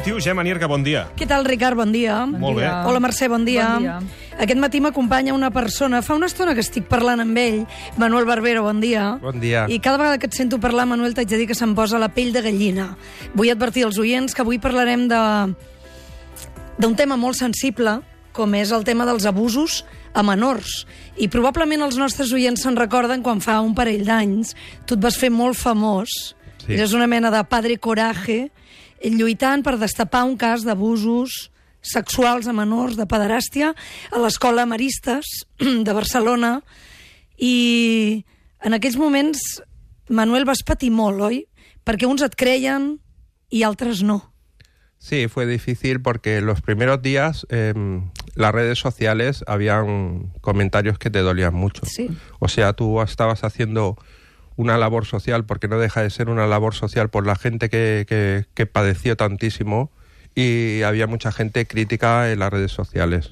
10 i 21, Gemma Nierga, bon dia. Què tal, Ricard? Bon dia. Molt bé. Hola, Mercè, bon dia. Bon dia. Aquest matí m'acompanya una persona. Fa una estona que estic parlant amb ell. Manuel Barbero, bon dia. Bon dia. I cada vegada que et sento parlar, Manuel, t'haig de dir que se'm posa la pell de gallina. Vull advertir als oients que avui parlarem de d'un tema molt sensible, com és el tema dels abusos a menors. I probablement els nostres oients se'n recorden quan fa un parell d'anys tu et vas fer molt famós. Sí. Eres una mena de padre coraje lluitant per destapar un cas d'abusos sexuals a menors, de pederàstia, a l'escola Maristes de Barcelona. I en aquells moments, Manuel, vas patir molt, oi? Perquè uns et creien i altres no. Sí, fue difícil porque los primeros días eh, las redes sociales habían comentarios que te dolían mucho. Sí. O sea, tú estabas haciendo una labor social, porque no deja de ser una labor social por la gente que, que, que padeció tantísimo y había mucha gente crítica en las redes sociales.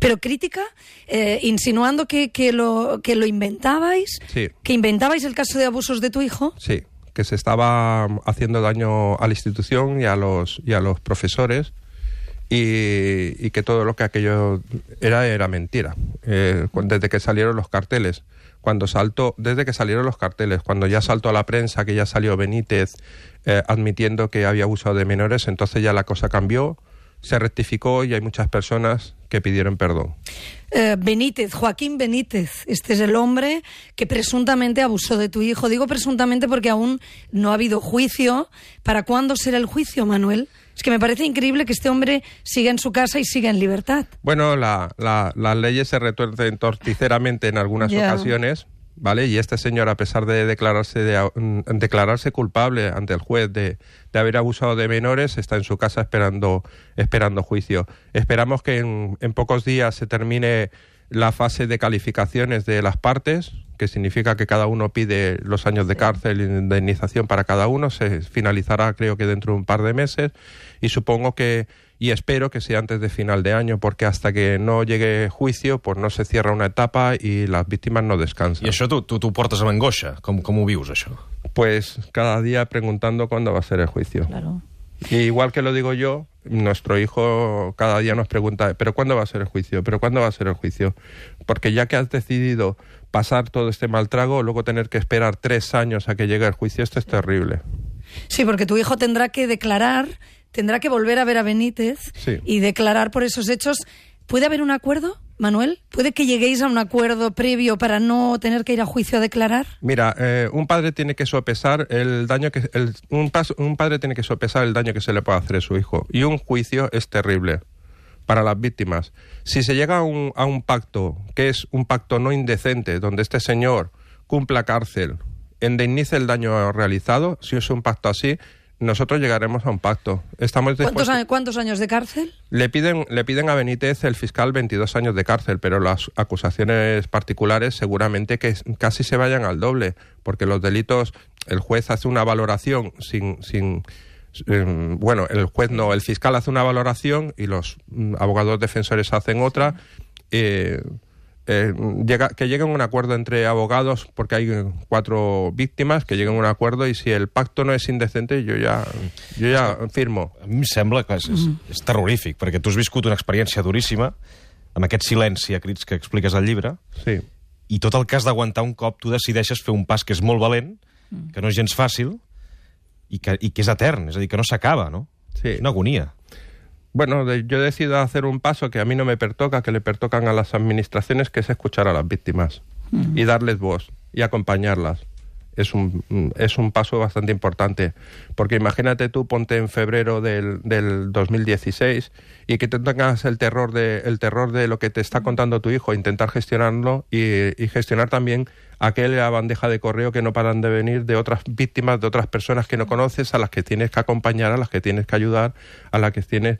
Pero crítica, eh, insinuando que, que, lo, que lo inventabais, Sí. que inventabais el caso de abusos de tu hijo. Sí, que se estaba haciendo daño a la institución y a los, y a los profesores y, y que todo lo que aquello era era mentira. Eh, desde que salieron los carteles, cuando saltó, desde que salieron los carteles, cuando ya saltó a la prensa, que ya salió Benítez eh, admitiendo que había abusado de menores, entonces ya la cosa cambió, se rectificó y hay muchas personas que pidieron perdón. Eh, Benítez, Joaquín Benítez, este es el hombre que presuntamente abusó de tu hijo. Digo presuntamente porque aún no ha habido juicio. ¿Para cuándo será el juicio, Manuel? Es que me parece increíble que este hombre siga en su casa y siga en libertad. Bueno, la- la- las leyes se retuercen torticeramente en algunas ocasiones, ¿vale? Y este señor, a pesar de declararse, de, mm, declararse culpable ante el juez de, de haber abusado de menores, está en su casa esperando, esperando juicio. Esperamos que en, en pocos días se termine la fase de calificaciones de las partes, que significa que cada uno pide los años de cárcel y de indemnización para cada uno. Se finalizará, creo que dentro de un par de meses. Y supongo que, y espero que sea antes de final de año, porque hasta que no llegue juicio, pues no se cierra una etapa y las víctimas no descansan. I això tu, tu, tu portes amb angoixa? Com, com ho vius, això? Pues cada día preguntando cuándo va a ser el juicio. Claro. Y igual que lo digo yo, nuestro hijo cada día nos pregunta, ¿pero cuándo va a ser el juicio? ¿Pero cuándo va a ser el juicio? Porque ya que has decidido pasar todo este mal trago, luego tener que esperar tres años a que llegue el juicio, esto es terrible. Sí, porque tu hijo tendrá que declarar, tendrá que volver a ver a Benítez Sí. y declarar por esos hechos. ¿Puede haber un acuerdo, Manuel? ¿Puede que lleguéis a un acuerdo previo para no tener que ir a juicio a declarar? Mira, eh, un padre tiene que sopesar el daño que el- un, pas- un padre tiene que sopesar el daño que se le puede hacer a su hijo y un juicio es terrible para las víctimas. Si se llega a un, a un pacto que es un pacto no indecente, donde este señor cumpla cárcel, indemnice el daño realizado, si es un pacto así, nosotros llegaremos a un pacto. Estamos ¿Cuántos, años, cuántos años de cárcel? le piden, le piden a Benítez, el fiscal, 22 años de cárcel, pero las acusaciones particulares seguramente que casi se vayan al doble, porque los delitos, el juez hace una valoración sin... sin eh, bueno, el juez no, el fiscal hace una valoración y los mm, abogados defensores hacen otra. eh, eh, llega, que lleguen a un acuerdo entre abogados, porque hay cuatro víctimas, que lleguen a un acuerdo y si el pacto no es indecente, yo ya, yo ya firmo. A mi em sembla que és, és, és terrorífic, perquè tu has viscut una experiència duríssima, amb aquest silenci a crits que expliques al llibre, Sí. i tot el que has d'aguantar un cop tu decideixes fer un pas que és molt valent, que no és gens fàcil, i que, i que és etern, és a dir, que no s'acaba, no? Sí. És una agonia. Bueno, de- yo decido hacer un paso que a mí no me pertoca, que le pertocan a las administraciones, que es escuchar a las víctimas y darles voz y acompañarlas. Es un, mm, es un paso bastante importante, porque imagínate tú, ponte en febrero del, del 2016 y que te tengas el terror, de, el terror de lo que te está contando tu hijo, intentar gestionarlo y, y gestionar también aquella bandeja de correo que no paran de venir de otras víctimas, de otras personas que no conoces, a las que tienes que acompañar, a las que tienes que ayudar, a las que tienes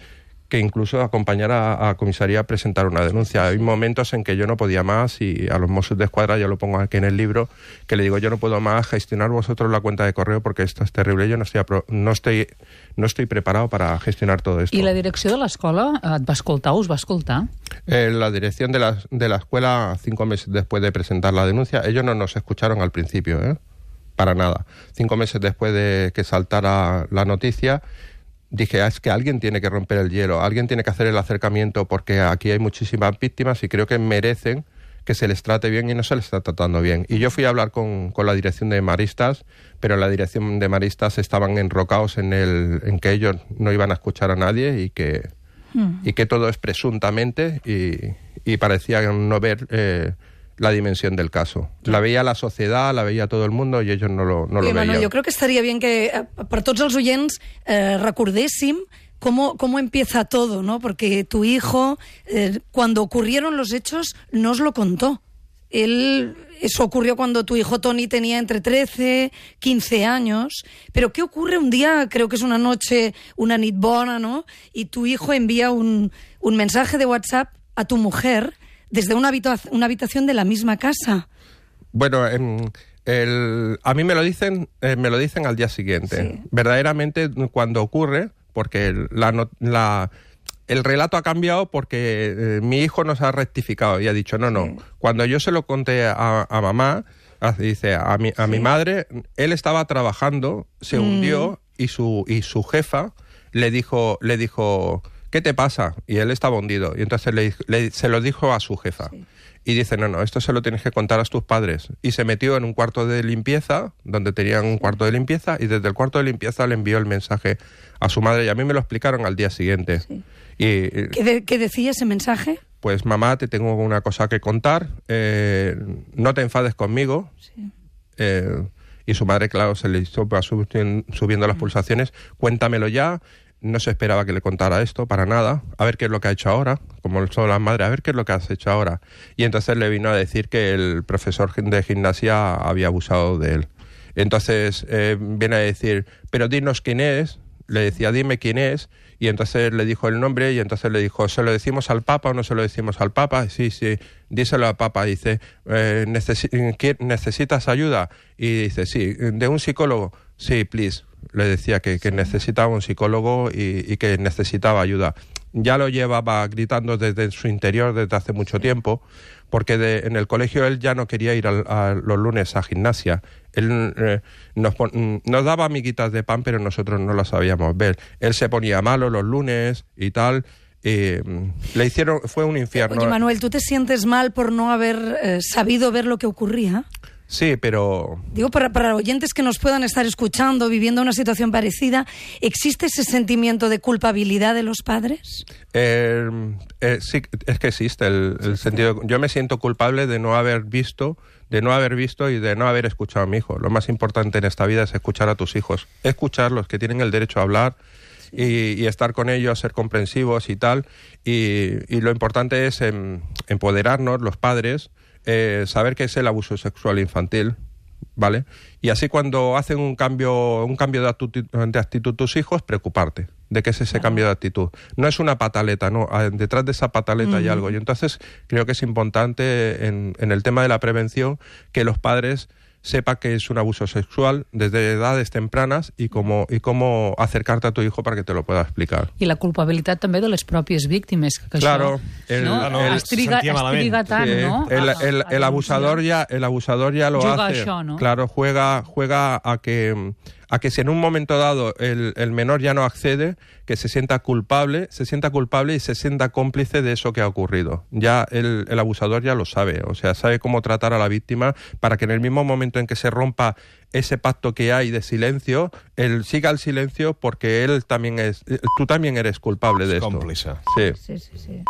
que incluso acompañar a, a comisaría a presentar una denuncia. Hay momentos en que yo no podía más y a los Mossos de Escuadra, yo lo pongo aquí en el libro, que le digo yo no puedo más gestionar vosotros la cuenta de correo porque esto es terrible, yo no estoy, apro- no estoy, no estoy preparado para gestionar todo esto. I la direcció de l'escola eh, et va escoltar, us va escoltar? Eh, la dirección de la, de la escuela, cinco meses después de presentar la denuncia, ellos no nos escucharon al principio, ¿eh? para nada. Cinco meses después de que saltara la noticia, dije, "Ah, es que alguien tiene que romper el hielo, alguien tiene que hacer el acercamiento porque aquí hay muchísimas víctimas y creo que merecen que se les trate bien y no se les está tratando bien. Y yo fui a hablar con, con la dirección de Maristas, pero en la dirección de Maristas estaban enrocados en, el, en que ellos no iban a escuchar a nadie y que, y que todo es presuntamente y, y parecía no ver eh, la dimensión del caso. La veía la sociedad, la veía todo el mundo y ellos no lo, no lo Oye, Manuel, veían. yo creo que estaría bien que eh, per tots els oients eh, recordéssim cómo, cómo empieza todo, ¿no? Porque tu hijo, eh, cuando ocurrieron los hechos, no os lo contó. Él, eso ocurrió cuando tu hijo Tony tenía entre 13, 15 años. Pero ¿qué ocurre un día? Creo que es una noche, una nit bona, ¿no? Y tu hijo envía un, un mensaje de WhatsApp a tu mujer desde una, habita- una habitación de la misma casa. Bueno, em, el- a mí me lo dicen, eh, me lo dicen al día siguiente. Sí. Verdaderamente cuando ocurre, porque el- la, no- la- el relato ha cambiado porque eh, mi hijo nos ha rectificado y ha dicho no, no. Cuando yo se lo conté a, a mamá, ah, dice a mi, a mi madre, él estaba trabajando, se hundió y su y su jefa le dijo le dijo ¿qué te pasa? Y él estaba hundido y entonces le, le- se lo dijo a su jefa. Y dice, no, no, esto se lo tienes que contar a tus padres. Y se metió en un cuarto de limpieza, donde tenían un cuarto de limpieza, y desde el cuarto de limpieza le envió el mensaje a su madre. Y a mí me lo explicaron al día siguiente. Y ¿Qué, de- qué decía ese mensaje? pues mamá, te tengo una cosa que contar, eh, no te enfades conmigo. Eh, y su madre, claro, se le hizo subiendo las pulsaciones, cuéntamelo ya. No se esperaba que le contara esto para nada. A ver qué es lo que ha hecho ahora, como son las madres, a ver qué es lo que has hecho ahora. Y entonces le vino a decir que el profesor de gimnasia había abusado de él. Entonces eh, viene a decir, pero dinos quién es. Le decía, dime quién es. Y entonces le dijo el nombre y entonces le dijo, ¿se lo decimos al Papa o no se lo decimos al Papa? Sí, sí, díselo al Papa. Dice, eh, necesi- ¿qué- ¿necesitas ayuda? Y dice, sí, de un psicólogo. Sí, please. Le decía que, que necesitaba un psicólogo y, y que necesitaba ayuda. Ya lo llevaba gritando desde su interior desde hace mucho tiempo, porque de- en el colegio él ya no quería ir al- a los lunes a gimnasia. Él eh, nos, pon- mm, nos daba amiguitas de pan, pero nosotros no las sabíamos ver. Él se ponía malo los lunes y tal. y, mm, le hicieron, fue un infierno. Oye, Manuel, ¿tú te sientes mal por no haber eh, sabido ver lo que ocurría? Sí, pero Digo, para, para oyentes que nos puedan estar escuchando, viviendo una situación parecida, ¿existe ese sentimiento de culpabilidad de los padres? Eh, eh, sí, es que existe el, el sentido. Yo me siento culpable de no haber visto, de no haber visto y de no haber escuchado a mi hijo. Lo más importante en esta vida es escuchar a tus hijos, escucharlos, que tienen el derecho a hablar y, y estar con ellos, ser comprensivos y tal. Y, y lo importante es em, empoderarnos, los padres, eh, saber qué es el abuso sexual infantil, ¿vale? Y así cuando hacen un cambio, un cambio de, actitud, de actitud tus hijos, preocuparte de qué es ese cambio de actitud. No es una pataleta, no, detrás de esa pataleta hay algo. Y entonces creo que es importante en, en el tema de la prevención que los padres sepan que es un abuso sexual desde edades tempranas y cómo, y cómo acercarte a tu hijo para que te lo pueda explicar. I la culpabilitat també de les pròpies víctimes. Que Claro, això, el- no? No, es, se triga, sentia es malament. triga tant, Sí, no? El, el- el abusador ya, el abusador ya lo Juga a hace. això, no? Claro, juega, juega a que a que si en un momento dado el, el menor ya no accede, que se sienta culpable, se sienta culpable y se sienta cómplice de eso que ha ocurrido. Ya el, el abusador ya lo sabe, o sea, sabe cómo tratar a la víctima para que en el mismo momento en que se rompa ese pacto que hay de silencio, él siga el silencio porque él también es, tú también eres culpable de esto. Cómplice. Sí. Sí, sí, sí.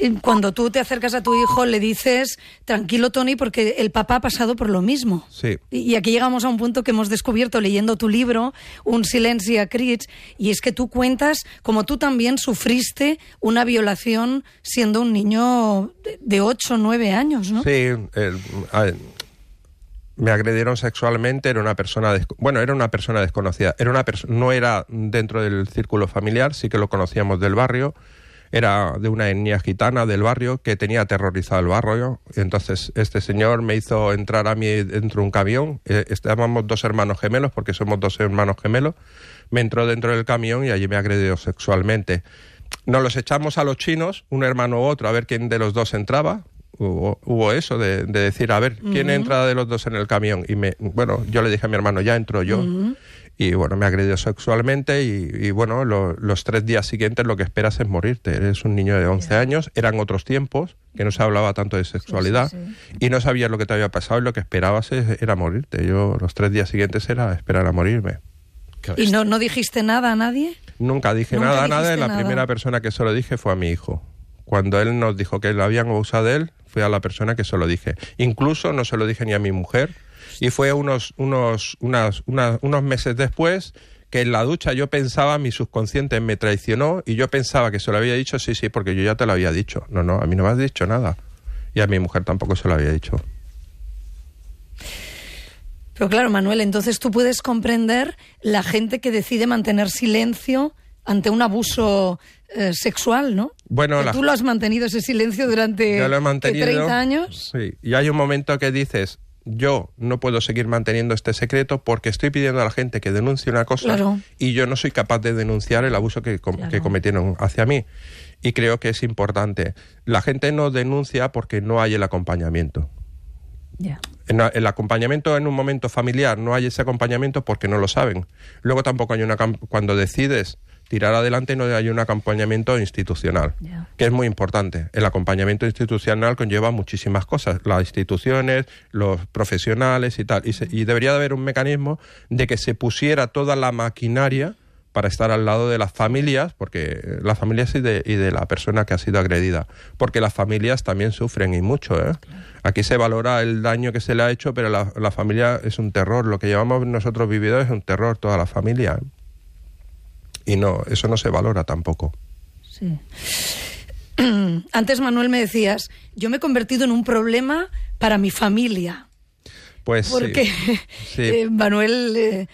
Y Cuando tú te acercas a tu hijo, le dices, tranquilo, Tony, porque el papá ha pasado por lo mismo. Sí. Y aquí llegamos a un punto que hemos descubierto leyendo tu libro, Un silencio a crits, y es que tú cuentas como tú también sufriste una violación siendo un niño de- de 8 o 9 años, ¿no? Sí, el- me agredieron sexualmente, era una persona, des- bueno, era una persona desconocida, era una no era dentro del círculo familiar, sí que lo conocíamos del barrio, era de una etnia gitana del barrio que tenía aterrorizado el barrio, entonces este señor me hizo entrar a mí dentro de un camión, eh, estábamos dos hermanos gemelos, porque somos dos hermanos gemelos, me entró dentro del camión y allí me agredió sexualmente. Nos los echamos a los chinos, un hermano u otro, a ver quién de los dos entraba. Hubo, hubo eso de, de decir, a ver, ¿quién entra de los dos en el camión? Y me, bueno, yo le dije a mi hermano, ya entro yo. y bueno, me agredió sexualmente y, y bueno, lo- los tres días siguientes lo que esperas es morirte. Eres un niño de 11 años, eran otros tiempos, que no se hablaba tanto de sexualidad y no sabías lo que te había pasado y lo que esperabas es- era morirte. Yo los tres días siguientes era esperar a morirme. ¿Y no, no dijiste nada a nadie? Nunca dije Nunca nada a dijiste la nada. primera persona que se lo dije fue a mi hijo. Cuando él nos dijo que lo habían abusado de él, a la persona que se lo dije. Incluso no se lo dije ni a mi mujer y fue unos, unos, unas, unas- unos meses después que en la ducha yo pensaba, mi subconsciente me traicionó y yo pensaba que se lo había dicho, sí, sí, porque yo ya te lo había dicho. No, no, a mí no me has dicho nada. Y a mi mujer tampoco se lo había dicho. Pero claro, Manuel, entonces tú puedes comprender la gente que decide mantener silencio ante un abuso eh, sexual, ¿no? Bueno, la- tú lo has mantenido ese silencio durante Yo lo he ¿qué, mantenido. 30 años. Sí, y hay un momento que dices, yo no puedo seguir manteniendo este secreto porque estoy pidiendo a la gente que denuncie una cosa Claro. y yo no soy capaz de denunciar el abuso que, com- Claro. que cometieron hacia mí. Y creo que es importante. La gente no denuncia porque no hay el acompañamiento. En la- el acompañamiento en un momento familiar no hay ese acompañamiento porque no lo saben. Luego tampoco hay una cuando decides tirar adelante no hay un acompañamiento institucional, que es muy importante. El acompañamiento institucional conlleva muchísimas cosas, las instituciones, los profesionales y tal, y, se- y debería de haber un mecanismo de que se pusiera toda la maquinaria para estar al lado de las familias, porque eh, las familias y de, y de la persona que ha sido agredida, porque las familias también sufren y mucho. ¿eh? Aquí se valora el daño que se le ha hecho, pero la, la familia es un terror. Lo que llevamos nosotros vivido es un terror, toda la familia. ¿eh? Y no, eso no se valora tampoco. Sí. Antes, Manuel, me decías, yo me he convertido en un problema para mi familia. Pues. Porque, Sí. eh, Manuel, eh,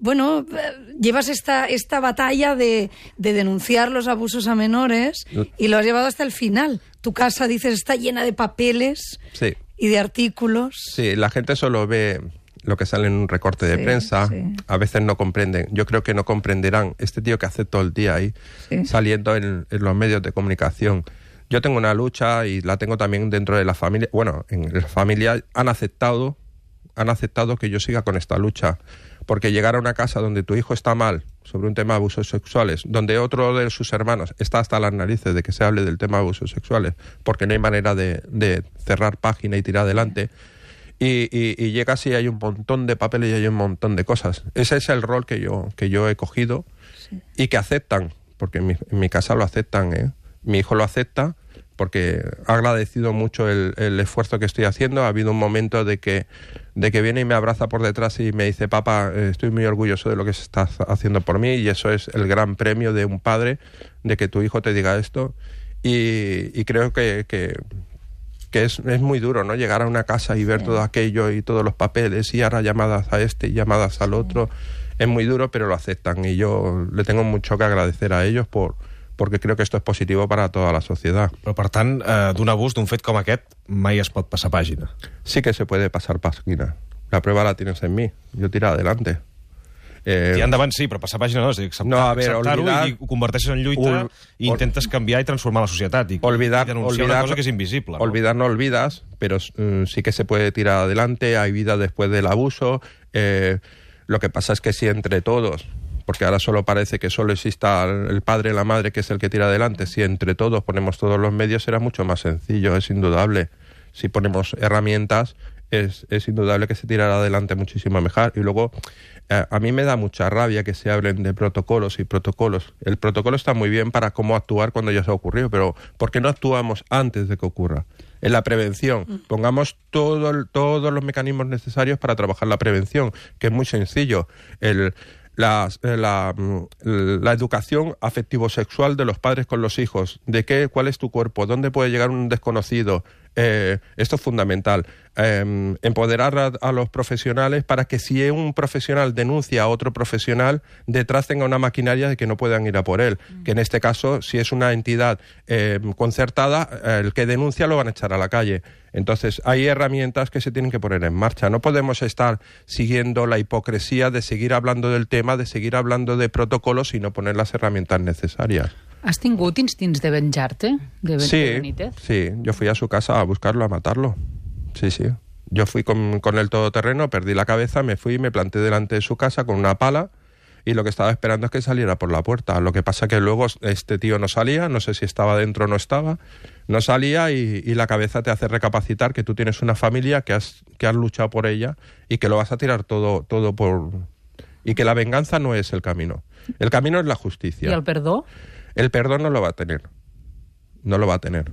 bueno, eh, llevas esta, esta batalla de, de denunciar los abusos a menores y lo has llevado hasta el final. Tu casa, dices, está llena de papeles Sí. y de artículos. Sí, la gente solo ve lo que sale en un recorte de Sí, prensa. sí. A veces no comprenden. Yo creo que no comprenderán. Este tío que hace todo el día ahí, Sí. saliendo en, en los medios de comunicación. Yo tengo una lucha y la tengo también dentro de la familia. Bueno, en la familia han aceptado, han aceptado que yo siga con esta lucha. Porque llegar a una casa donde tu hijo está mal sobre un tema de abusos sexuales, donde otro de sus hermanos está hasta las narices de que se hable del tema de abusos sexuales, porque no hay manera de, de cerrar página y tirar adelante, y, y, y llegas y hay un montón de papeles y hay un montón de cosas. Ese es el rol que yo, que yo he cogido y que aceptan, porque en mi, en mi casa lo aceptan, ¿eh? Mi hijo lo acepta porque ha agradecido mucho el, el esfuerzo que estoy haciendo. Ha habido un momento de que, de que viene y me abraza por detrás y me dice, papá, estoy muy orgulloso de lo que estás haciendo por mí y eso es el gran premio de un padre, de que tu hijo te diga esto. Y, y creo que, que, que es, es muy duro, ¿no? Llegar a una casa y ver todo aquello y todos los papeles y ahora llamadas a este y llamadas al otro. Es muy duro, pero lo aceptan y yo le tengo mucho que agradecer a ellos por porque creo que esto es positivo para toda la sociedad. Però, per tant, eh, d'un abús, d'un fet com aquest, mai es pot passar pàgina. Sí que se puede pasar página. La prueba la tienes en mí. Yo tiro adelante. Eh, Tirar endavant sí, però passar pàgina no, és a dir, acceptar, No, a veure, acceptar-ho olvidar- i ho converteixes en lluita Ol- i intentes canviar i transformar la societat i, olvidar, i denunciar olvidar, una cosa que és invisible. No? Olvidar no olvidas, pero mm, sí que se puede tirar adelante, hay vida después del abuso. eh, lo que pasa es que si entre todos, porque ahora solo parece que solo exista el padre y la madre que es el que tira adelante, si entre todos ponemos todos los medios será mucho más sencillo, es indudable. Si ponemos herramientas, es, es indudable que se tirará adelante muchísimo mejor. Y luego, eh, a mí me da mucha rabia que se hablen de protocolos y protocolos. El protocolo está muy bien para cómo actuar cuando ya se ha ocurrido, pero ¿por qué no actuamos antes de que ocurra? En la prevención, pongamos todo todos los mecanismos necesarios para trabajar la prevención, que es muy sencillo. El, las- eh, la, mm, la educación afectivo-sexual de los padres con los hijos, de qué, cuál es tu cuerpo, dónde puede llegar un desconocido. Eh, esto es fundamental. Eh, empoderar a, a los profesionales para que si un profesional denuncia a otro profesional, detrás tenga una maquinaria de que no puedan ir a por él. Que en este caso, si es una entidad eh, concertada, el que denuncia lo van a echar a la calle. Entonces, hay herramientas que se tienen que poner en marcha. No podemos estar siguiendo la hipocresía de seguir hablando del tema, de seguir hablando de protocolos y no poner las herramientas necesarias. Has tingut instints de venjar-te? De, Ben- Sí, Benítez? sí, yo fui a su casa a buscarlo, a matarlo. Sí, sí. Yo fui con, con el todoterreno, perdí la cabeza, me fui, me planté delante de su casa con una pala y lo que estaba esperando es que saliera por la puerta. Lo que pasa que luego este tío no salía, no sé si estaba dentro o no estaba, no salía y, y la cabeza te hace recapacitar que tú tienes una familia que has, que has luchado por ella y que lo vas a tirar todo, todo por... y que la venganza no es el camino. El camino es la justicia. I el perdó? El perdón no lo va a tener. No lo va a tener.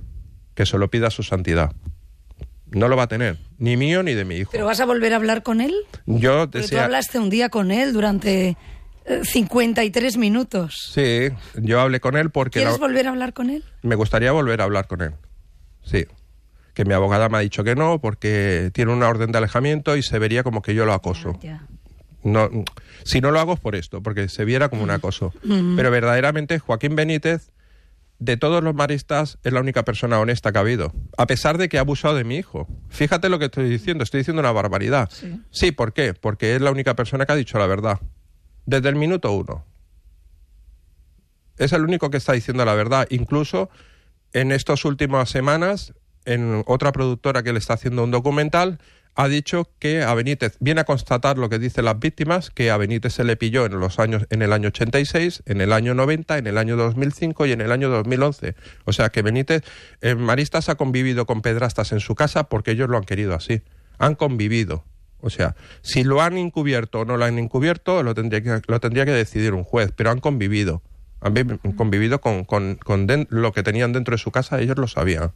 Que se lo pida su santidad. No lo va a tener. Ni mío ni de mi hijo. ¿Pero vas a volver a hablar con él? Yo Pero tú hablaste un día con él durante eh, 53 minutos. Sí, yo hablé con él porque ¿Quieres la- volver a hablar con él? me gustaría volver a hablar con él. Sí. Que mi abogada me ha dicho que no porque tiene una orden de alejamiento y se vería como que yo lo acoso. Ja. No, si no lo hago es por esto, porque se viera como un acoso. Pero verdaderamente Joaquín Benítez, de todos los maristas, es la única persona honesta que ha habido. A pesar de que ha abusado de mi hijo. Fíjate lo que estoy diciendo, estoy diciendo una barbaridad. Sí. ¿por qué? Porque es la única persona que ha dicho la verdad. Desde el minuto uno. Es el único que está diciendo la verdad. Incluso en estas últimas semanas, en otra productora que le está haciendo un documental, ha dicho que a Benítez viene a constatar lo que dicen las víctimas, que a Benítez se le pilló en los años en el año 86, en el año 90, en el año 2005 y en el año 2011. O sea que Benítez eh, Maristas ha convivido con pedrastas en su casa porque ellos lo han querido así. Han convivido. O sea, si lo han encubierto o no lo han encubierto, lo tendría que, lo tendría que decidir un juez, pero han convivido. Han vi- convivido con, con- con den- lo que tenían dentro de su casa, ellos lo sabían.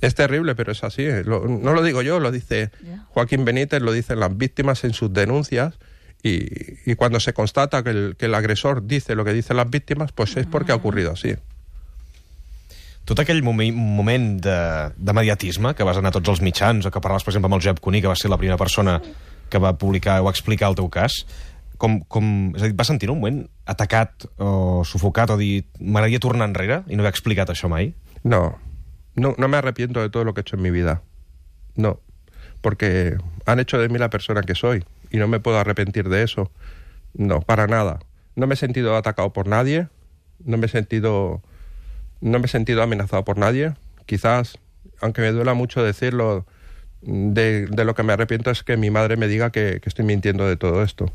Es terrible, pero es así. eh. Lo- no lo digo yo, lo dice. Joaquín Benítez, lo dicen las víctimas en sus denuncias. Y, y cuando se constata que el, que el agresor dice lo que dicen las víctimas, pues es porque ha ocurrido así. Tot aquell moment, moment de, de mediatisme, que vas anar a tots els mitjans, o que parlaves, per exemple, amb el Josep Cuní, que va ser la primera persona que va publicar o explicar el teu cas, com, com, és a dir, vas sentir un moment atacat o sufocat o dir m'agradaria tornar enrere i no haver explicat això mai? No, no, no me arrepiento de todo lo que he hecho en mi vida. No, porque han hecho de mí la persona que soy y no me puedo arrepentir de eso. No, para nada. No me he sentido atacado por nadie, no me he sentido, no me he sentido amenazado por nadie. Quizás, aunque me duela mucho decirlo, de, de lo que me arrepiento es que mi madre me diga que, que estoy mintiendo de todo esto.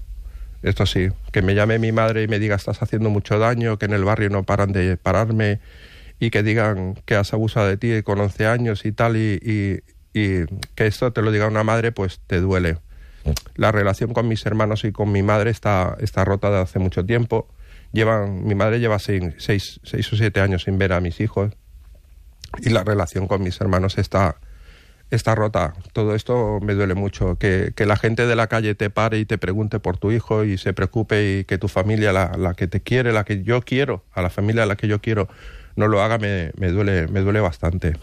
Esto sí, que me llame mi madre y me diga estás haciendo mucho daño, que en el barrio no paran de pararme y que digan que has abusado de ti con 11 años y tal y, y- que esto te lo diga una madre pues te duele. La relación con mis hermanos y con mi madre está, está rota de hace mucho tiempo. Llevan, mi madre lleva seis, seis, seis o siete años sin ver a mis hijos y la relación con mis hermanos está, está rota. Todo esto me duele mucho. Que, que la gente de la calle te pare y te pregunte por tu hijo y se preocupe y que tu familia, la, la que te quiere, la que yo quiero, a la familia a la que yo quiero, no lo haga, me, me duele, me duele bastante.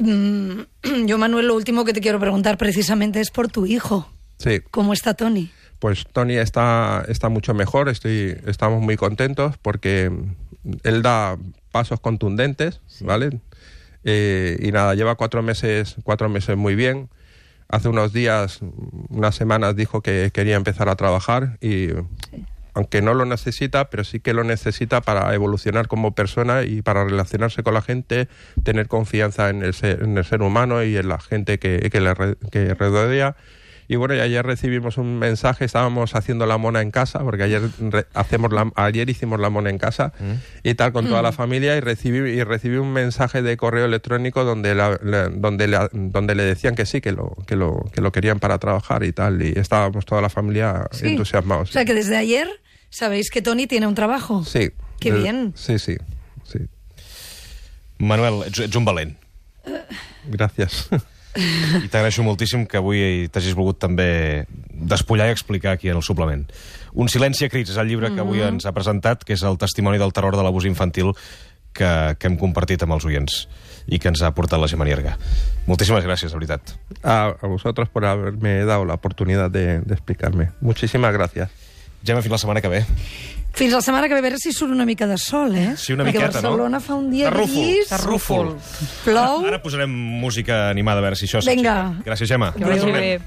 Mm, Yo, Manuel, lo último que te quiero preguntar precisamente es por tu hijo. Sí. ¿Cómo está Tony? Pues Tony está, está mucho mejor, estoy, estamos muy contentos porque él da pasos contundentes, ¿vale? Eh, y nada, lleva cuatro meses, cuatro meses muy bien. Hace unos días, unas semanas, dijo que quería empezar a trabajar y aunque no lo necesita, pero sí que lo necesita para evolucionar como persona y para relacionarse con la gente, tener confianza en el ser, en el ser humano y en la gente que, que le que rodea. Y bueno, y ayer recibimos un mensaje, estábamos haciendo la mona en casa, porque ayer re- hacemos la, ayer hicimos la mona en casa y tal con toda la familia y recibí y recibí un mensaje de correo electrónico donde la- la- donde le, donde le decían que sí, que lo que lo que lo querían para trabajar y tal y estábamos toda la familia Sí. entusiasmados. O sea que desde ayer sabéis que Tony tiene un trabajo. Sí. Qué bien. Sí, sí, sí. Manuel, ets, ets un valent. Gracias. I t'agraeixo moltíssim que avui t'hagis volgut també despullar i explicar aquí en el suplement. Un silenci a crits és el llibre que avui ens ha presentat, que és el testimoni del terror de l'abús infantil que, que hem compartit amb els oients i que ens ha portat la Gemma Nierga. Moltíssimes gràcies, de veritat. A, a vosotros por haberme dado la oportunidad de, de explicarme. Muchísimas gracias. Gemma, fins la setmana que ve. Fins la setmana que ve, a veure si surt una mica de sol, eh? Sí, una Perquè miqueta, no? Barcelona fa un dia De rúfol, gris, de rúfol. plou... Ara posarem música animada a veure si això Vinga. Gràcies, Gemma. Que vagi bé.